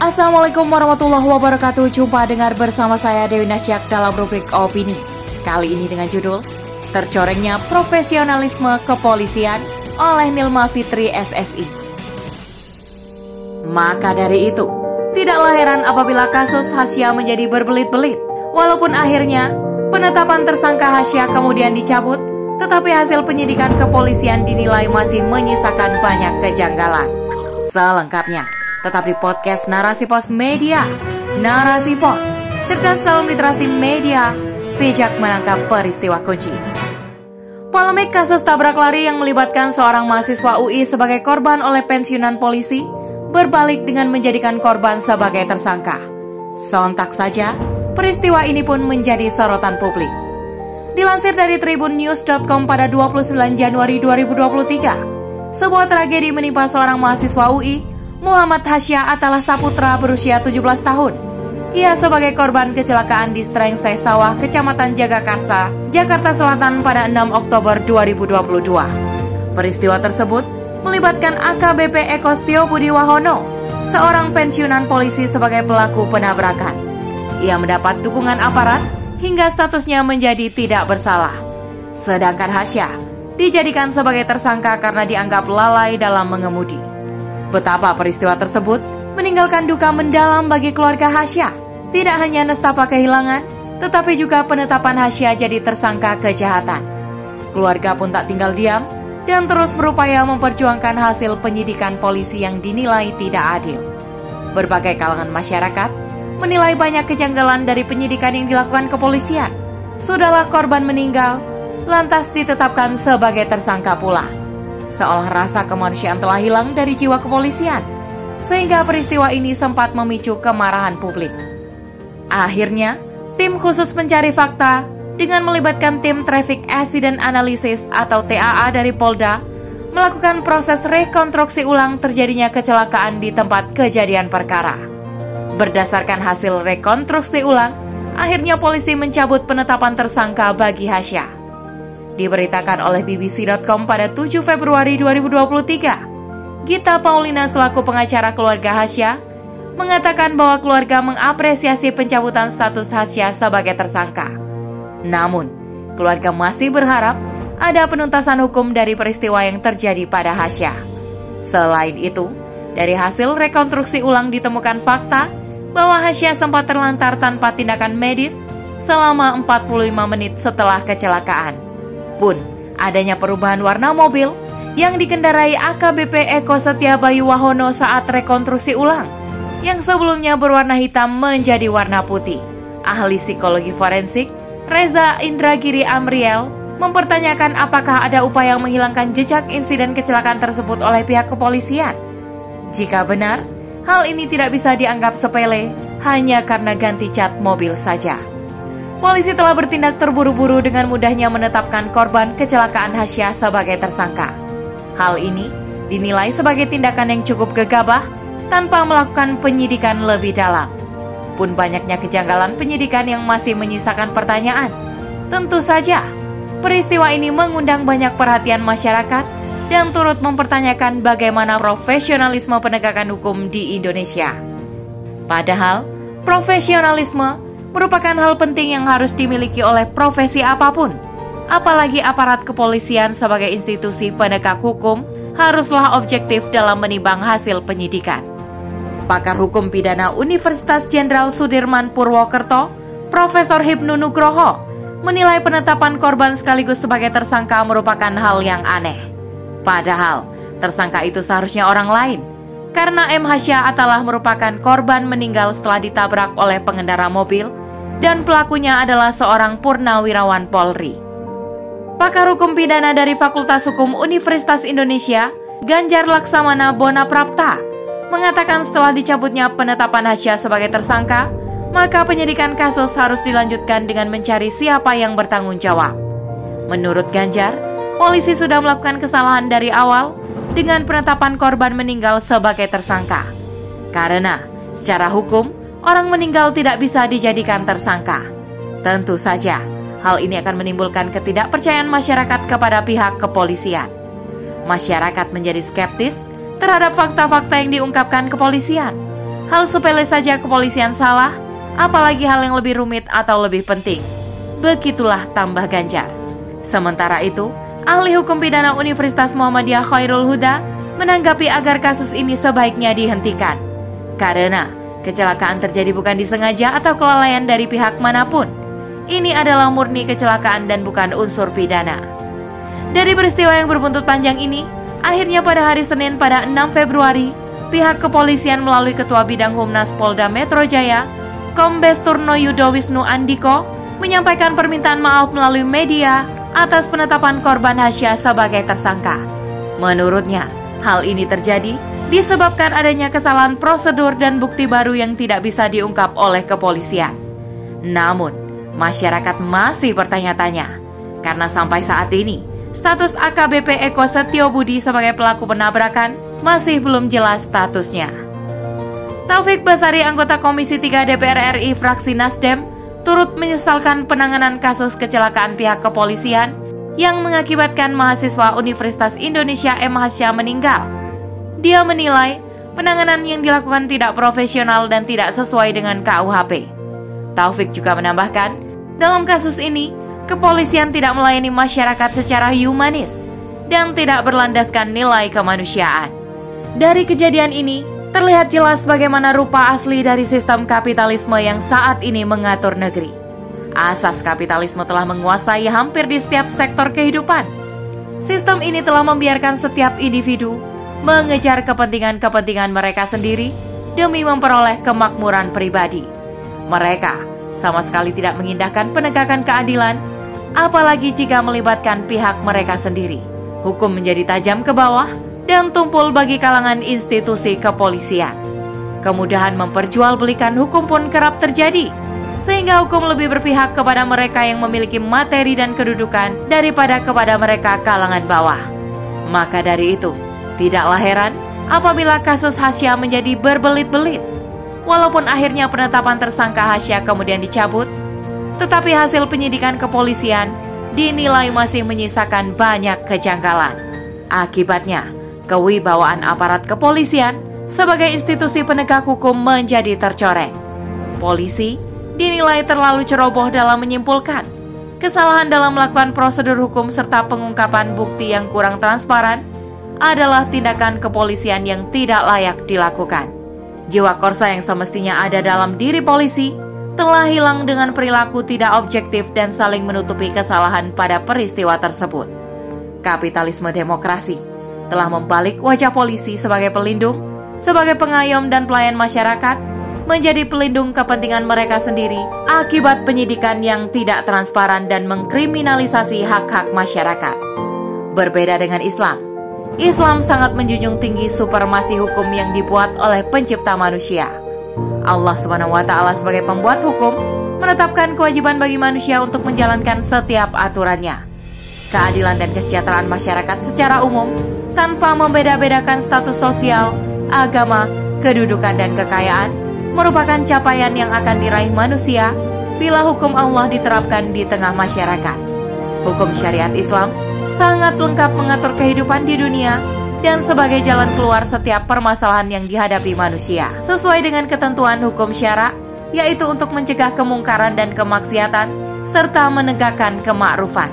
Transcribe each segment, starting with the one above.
Assalamualaikum warahmatullahi wabarakatuh. Jumpa dengar bersama saya Dewi Nasyak dalam rubrik Opini. Kali ini dengan judul Tercorengnya Profesionalisme Kepolisian oleh Nilma Fitri SSI Maka dari itu, tidaklah heran apabila kasus Hasya menjadi berbelit-belit. Walaupun akhirnya penetapan tersangka Hasya kemudian dicabut Tetapi hasil penyidikan kepolisian dinilai masih menyisakan banyak kejanggalan. Selengkapnya tetap di podcast Narasi Pos Media. Narasi Pos, cerdas dalam literasi media, bijak menangkap peristiwa kunci. Polemik kasus tabrak lari yang melibatkan seorang mahasiswa UI sebagai korban oleh pensiunan polisi berbalik dengan menjadikan korban sebagai tersangka. Sontak saja, peristiwa ini pun menjadi sorotan publik. Dilansir dari tribunnews.com pada 29 Januari 2023, sebuah tragedi menimpa seorang mahasiswa UI Muhammad Hasya Atalah Saputra berusia 17 tahun. Ia sebagai korban kecelakaan di Strengsai Sawah, Kecamatan Jagakarsa, Jakarta Selatan pada 6 Oktober 2022. Peristiwa tersebut melibatkan AKBP Eko Stio Budi Wahono, seorang pensiunan polisi sebagai pelaku penabrakan. Ia mendapat dukungan aparat hingga statusnya menjadi tidak bersalah. Sedangkan Hasya dijadikan sebagai tersangka karena dianggap lalai dalam mengemudi. Betapa peristiwa tersebut meninggalkan duka mendalam bagi keluarga Hasya. Tidak hanya nestapa kehilangan, tetapi juga penetapan Hasya jadi tersangka kejahatan. Keluarga pun tak tinggal diam dan terus berupaya memperjuangkan hasil penyidikan polisi yang dinilai tidak adil. Berbagai kalangan masyarakat menilai banyak kejanggalan dari penyidikan yang dilakukan kepolisian. Sudahlah korban meninggal, lantas ditetapkan sebagai tersangka pula seolah rasa kemanusiaan telah hilang dari jiwa kepolisian, sehingga peristiwa ini sempat memicu kemarahan publik. Akhirnya, tim khusus pencari fakta dengan melibatkan tim Traffic Accident Analysis atau TAA dari Polda melakukan proses rekonstruksi ulang terjadinya kecelakaan di tempat kejadian perkara. Berdasarkan hasil rekonstruksi ulang, akhirnya polisi mencabut penetapan tersangka bagi Hasya diberitakan oleh BBC.com pada 7 Februari 2023. Gita Paulina selaku pengacara keluarga Hasya mengatakan bahwa keluarga mengapresiasi pencabutan status Hasya sebagai tersangka. Namun, keluarga masih berharap ada penuntasan hukum dari peristiwa yang terjadi pada Hasya. Selain itu, dari hasil rekonstruksi ulang ditemukan fakta bahwa Hasya sempat terlantar tanpa tindakan medis selama 45 menit setelah kecelakaan pun adanya perubahan warna mobil yang dikendarai AKBP Eko Setia Bayu Wahono saat rekonstruksi ulang yang sebelumnya berwarna hitam menjadi warna putih. Ahli psikologi forensik Reza Indragiri Amriel mempertanyakan apakah ada upaya menghilangkan jejak insiden kecelakaan tersebut oleh pihak kepolisian. Jika benar, hal ini tidak bisa dianggap sepele hanya karena ganti cat mobil saja polisi telah bertindak terburu-buru dengan mudahnya menetapkan korban kecelakaan Hasya sebagai tersangka. Hal ini dinilai sebagai tindakan yang cukup gegabah tanpa melakukan penyidikan lebih dalam. Pun banyaknya kejanggalan penyidikan yang masih menyisakan pertanyaan. Tentu saja, peristiwa ini mengundang banyak perhatian masyarakat dan turut mempertanyakan bagaimana profesionalisme penegakan hukum di Indonesia. Padahal, profesionalisme merupakan hal penting yang harus dimiliki oleh profesi apa pun. Apalagi aparat kepolisian sebagai institusi penegak hukum haruslah objektif dalam menimbang hasil penyidikan. Pakar Hukum Pidana Universitas Jenderal Sudirman Purwokerto, Profesor Hipnu Nugroho, menilai penetapan korban sekaligus sebagai tersangka merupakan hal yang aneh. Padahal, tersangka itu seharusnya orang lain, karena M. Hasya Atalah merupakan korban meninggal setelah ditabrak oleh pengendara mobil dan pelakunya adalah seorang purnawirawan Polri. Pakar Hukum Pidana dari Fakultas Hukum Universitas Indonesia, Ganjar Laksamana Bona Prapta, mengatakan setelah dicabutnya penetapan Hasya sebagai tersangka, maka penyidikan kasus harus dilanjutkan dengan mencari siapa yang bertanggung jawab. Menurut Ganjar, polisi sudah melakukan kesalahan dari awal dengan penetapan korban meninggal sebagai tersangka. Karena secara hukum, orang meninggal tidak bisa dijadikan tersangka. Tentu saja, hal ini akan menimbulkan ketidakpercayaan masyarakat kepada pihak kepolisian. Masyarakat menjadi skeptis terhadap fakta-fakta yang diungkapkan kepolisian. Hal sepele saja kepolisian salah, apalagi hal yang lebih rumit atau lebih penting. Begitulah tambah Ganjar. Sementara itu, ahli hukum pidana Universitas Muhammadiyah Khairul Huda menanggapi agar kasus ini sebaiknya dihentikan. Karena kecelakaan terjadi bukan disengaja atau kelalaian dari pihak mana pun. Ini adalah murni kecelakaan dan bukan unsur pidana. Dari peristiwa yang berbuntut panjang ini, akhirnya pada hari Senin pada 6 Februari, pihak kepolisian melalui Ketua Bidang Humnas Polda Metro Jaya, Kombes Turno Yudo Wisnu Andiko, menyampaikan permintaan maaf melalui media atas penetapan korban Hasya sebagai tersangka. Menurutnya, hal ini terjadi disebabkan adanya kesalahan prosedur dan bukti baru yang tidak bisa diungkap oleh kepolisian. Namun, masyarakat masih bertanya-tanya, karena sampai saat ini, status AKBP Eko Setio Budi sebagai pelaku penabrakan masih belum jelas statusnya. Taufik Basari, anggota Komisi 3 DPR RI fraksi Nasdem, turut menyesalkan penanganan kasus kecelakaan pihak kepolisian yang mengakibatkan mahasiswa Universitas Indonesia M. Hasya meninggal. Dia menilai penanganan yang dilakukan tidak profesional dan tidak sesuai dengan KUHP. Taufik juga menambahkan, dalam kasus ini, kepolisian tidak melayani masyarakat secara humanis dan tidak berlandaskan nilai kemanusiaan. Dari kejadian ini, terlihat jelas bagaimana rupa asli dari sistem kapitalisme yang saat ini mengatur negeri. Asas kapitalisme telah menguasai hampir di setiap sektor kehidupan. Sistem ini telah membiarkan setiap individu mengejar kepentingan-kepentingan mereka sendiri demi memperoleh kemakmuran pribadi. Mereka sama sekali tidak mengindahkan penegakan keadilan, apalagi jika melibatkan pihak mereka sendiri. Hukum menjadi tajam ke bawah dan tumpul bagi kalangan institusi kepolisian. Kemudahan memperjualbelikan hukum pun kerap terjadi, sehingga hukum lebih berpihak kepada mereka yang memiliki materi dan kedudukan daripada kepada mereka kalangan bawah. Maka dari itu, tidaklah heran apabila kasus Hasya menjadi berbelit-belit. Walaupun akhirnya penetapan tersangka Hasya kemudian dicabut, tetapi hasil penyidikan kepolisian dinilai masih menyisakan banyak kejanggalan. Akibatnya, kewibawaan aparat kepolisian sebagai institusi penegak hukum menjadi tercoreng. Polisi dinilai terlalu ceroboh dalam menyimpulkan kesalahan dalam melakukan prosedur hukum serta pengungkapan bukti yang kurang transparan adalah tindakan kepolisian yang tidak layak dilakukan. Jiwa korsa yang semestinya ada dalam diri polisi telah hilang dengan perilaku tidak objektif dan saling menutupi kesalahan pada peristiwa tersebut. Kapitalisme demokrasi telah membalik wajah polisi sebagai pelindung, sebagai pengayom dan pelayan masyarakat, menjadi pelindung kepentingan mereka sendiri akibat penyidikan yang tidak transparan dan mengkriminalisasi hak-hak masyarakat. Berbeda dengan Islam, Islam sangat menjunjung tinggi supremasi hukum yang dibuat oleh pencipta manusia. Allah SWT sebagai pembuat hukum menetapkan kewajiban bagi manusia untuk menjalankan setiap aturannya. Keadilan dan kesejahteraan masyarakat secara umum tanpa membeda-bedakan status sosial, agama, kedudukan, dan kekayaan merupakan capaian yang akan diraih manusia bila hukum Allah diterapkan di tengah masyarakat. Hukum syariat Islam sangat lengkap mengatur kehidupan di dunia dan sebagai jalan keluar setiap permasalahan yang dihadapi manusia. Sesuai dengan ketentuan hukum syara, yaitu untuk mencegah kemungkaran dan kemaksiatan, serta menegakkan kemakrufan.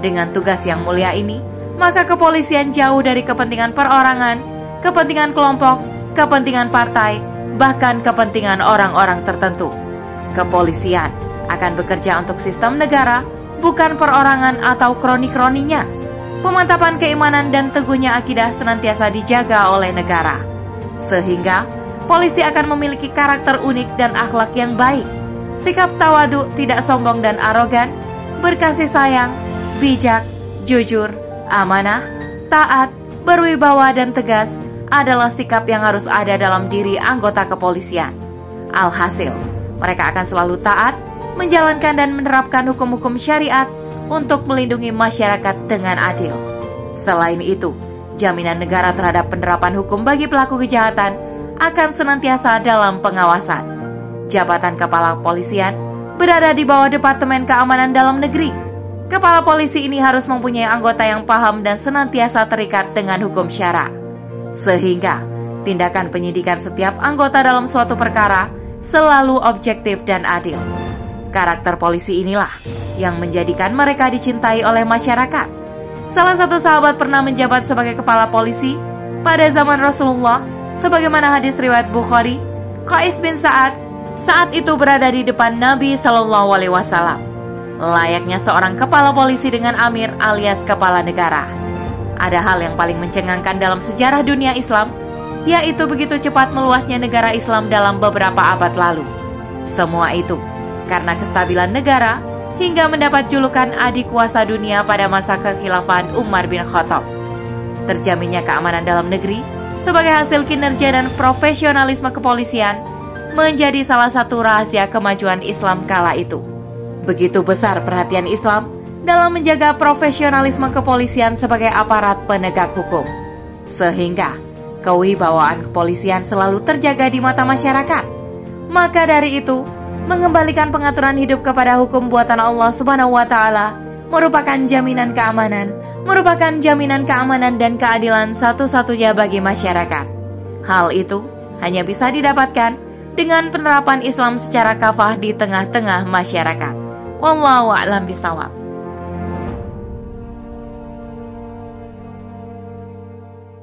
Dengan tugas yang mulia ini, maka kepolisian jauh dari kepentingan perorangan, kepentingan kelompok, kepentingan partai, bahkan kepentingan orang-orang tertentu. Kepolisian akan bekerja untuk sistem negara, bukan perorangan atau kroni-kroninya. Pemantapan keimanan dan teguhnya akidah senantiasa dijaga oleh negara. Sehingga, polisi akan memiliki karakter unik dan akhlak yang baik. Sikap tawadu tidak sombong dan arogan, berkasih sayang, bijak, jujur, Amanah, taat, berwibawa dan tegas adalah sikap yang harus ada dalam diri anggota kepolisian. Alhasil, mereka akan selalu taat, menjalankan dan menerapkan hukum-hukum syariat untuk melindungi masyarakat dengan adil. Selain itu, jaminan negara terhadap penerapan hukum bagi pelaku kejahatan akan senantiasa dalam pengawasan. Jabatan Kepala Kepolisian berada di bawah Departemen Keamanan Dalam Negeri Kepala polisi ini harus mempunyai anggota yang paham dan senantiasa terikat dengan hukum syara. Sehingga tindakan penyidikan setiap anggota dalam suatu perkara selalu objektif dan adil. Karakter polisi inilah yang menjadikan mereka dicintai oleh masyarakat. Salah satu sahabat pernah menjabat sebagai kepala polisi pada zaman Rasulullah, sebagaimana hadis riwayat Bukhari. Qais bin Sa'ad saat itu berada di depan Nabi Shallallahu Alaihi Wasallam, layaknya seorang kepala polisi dengan amir alias kepala negara. Ada hal yang paling mencengangkan dalam sejarah dunia Islam, yaitu begitu cepat meluasnya negara Islam dalam beberapa abad lalu. Semua itu karena kestabilan negara hingga mendapat julukan adik kuasa dunia pada masa kekhilafan Umar bin Khattab. Terjaminnya keamanan dalam negeri sebagai hasil kinerja dan profesionalisme kepolisian menjadi salah satu rahasia kemajuan Islam kala itu. Begitu besar perhatian Islam dalam menjaga profesionalisme kepolisian sebagai aparat penegak hukum. Sehingga kewibawaan kepolisian selalu terjaga di mata masyarakat. Maka dari itu, mengembalikan pengaturan hidup kepada hukum buatan Allah Subhanahu wa taala merupakan jaminan keamanan, merupakan jaminan keamanan dan keadilan satu-satunya bagi masyarakat. Hal itu hanya bisa didapatkan dengan penerapan Islam secara kafah di tengah-tengah masyarakat. Wallahu a'lam bishawab.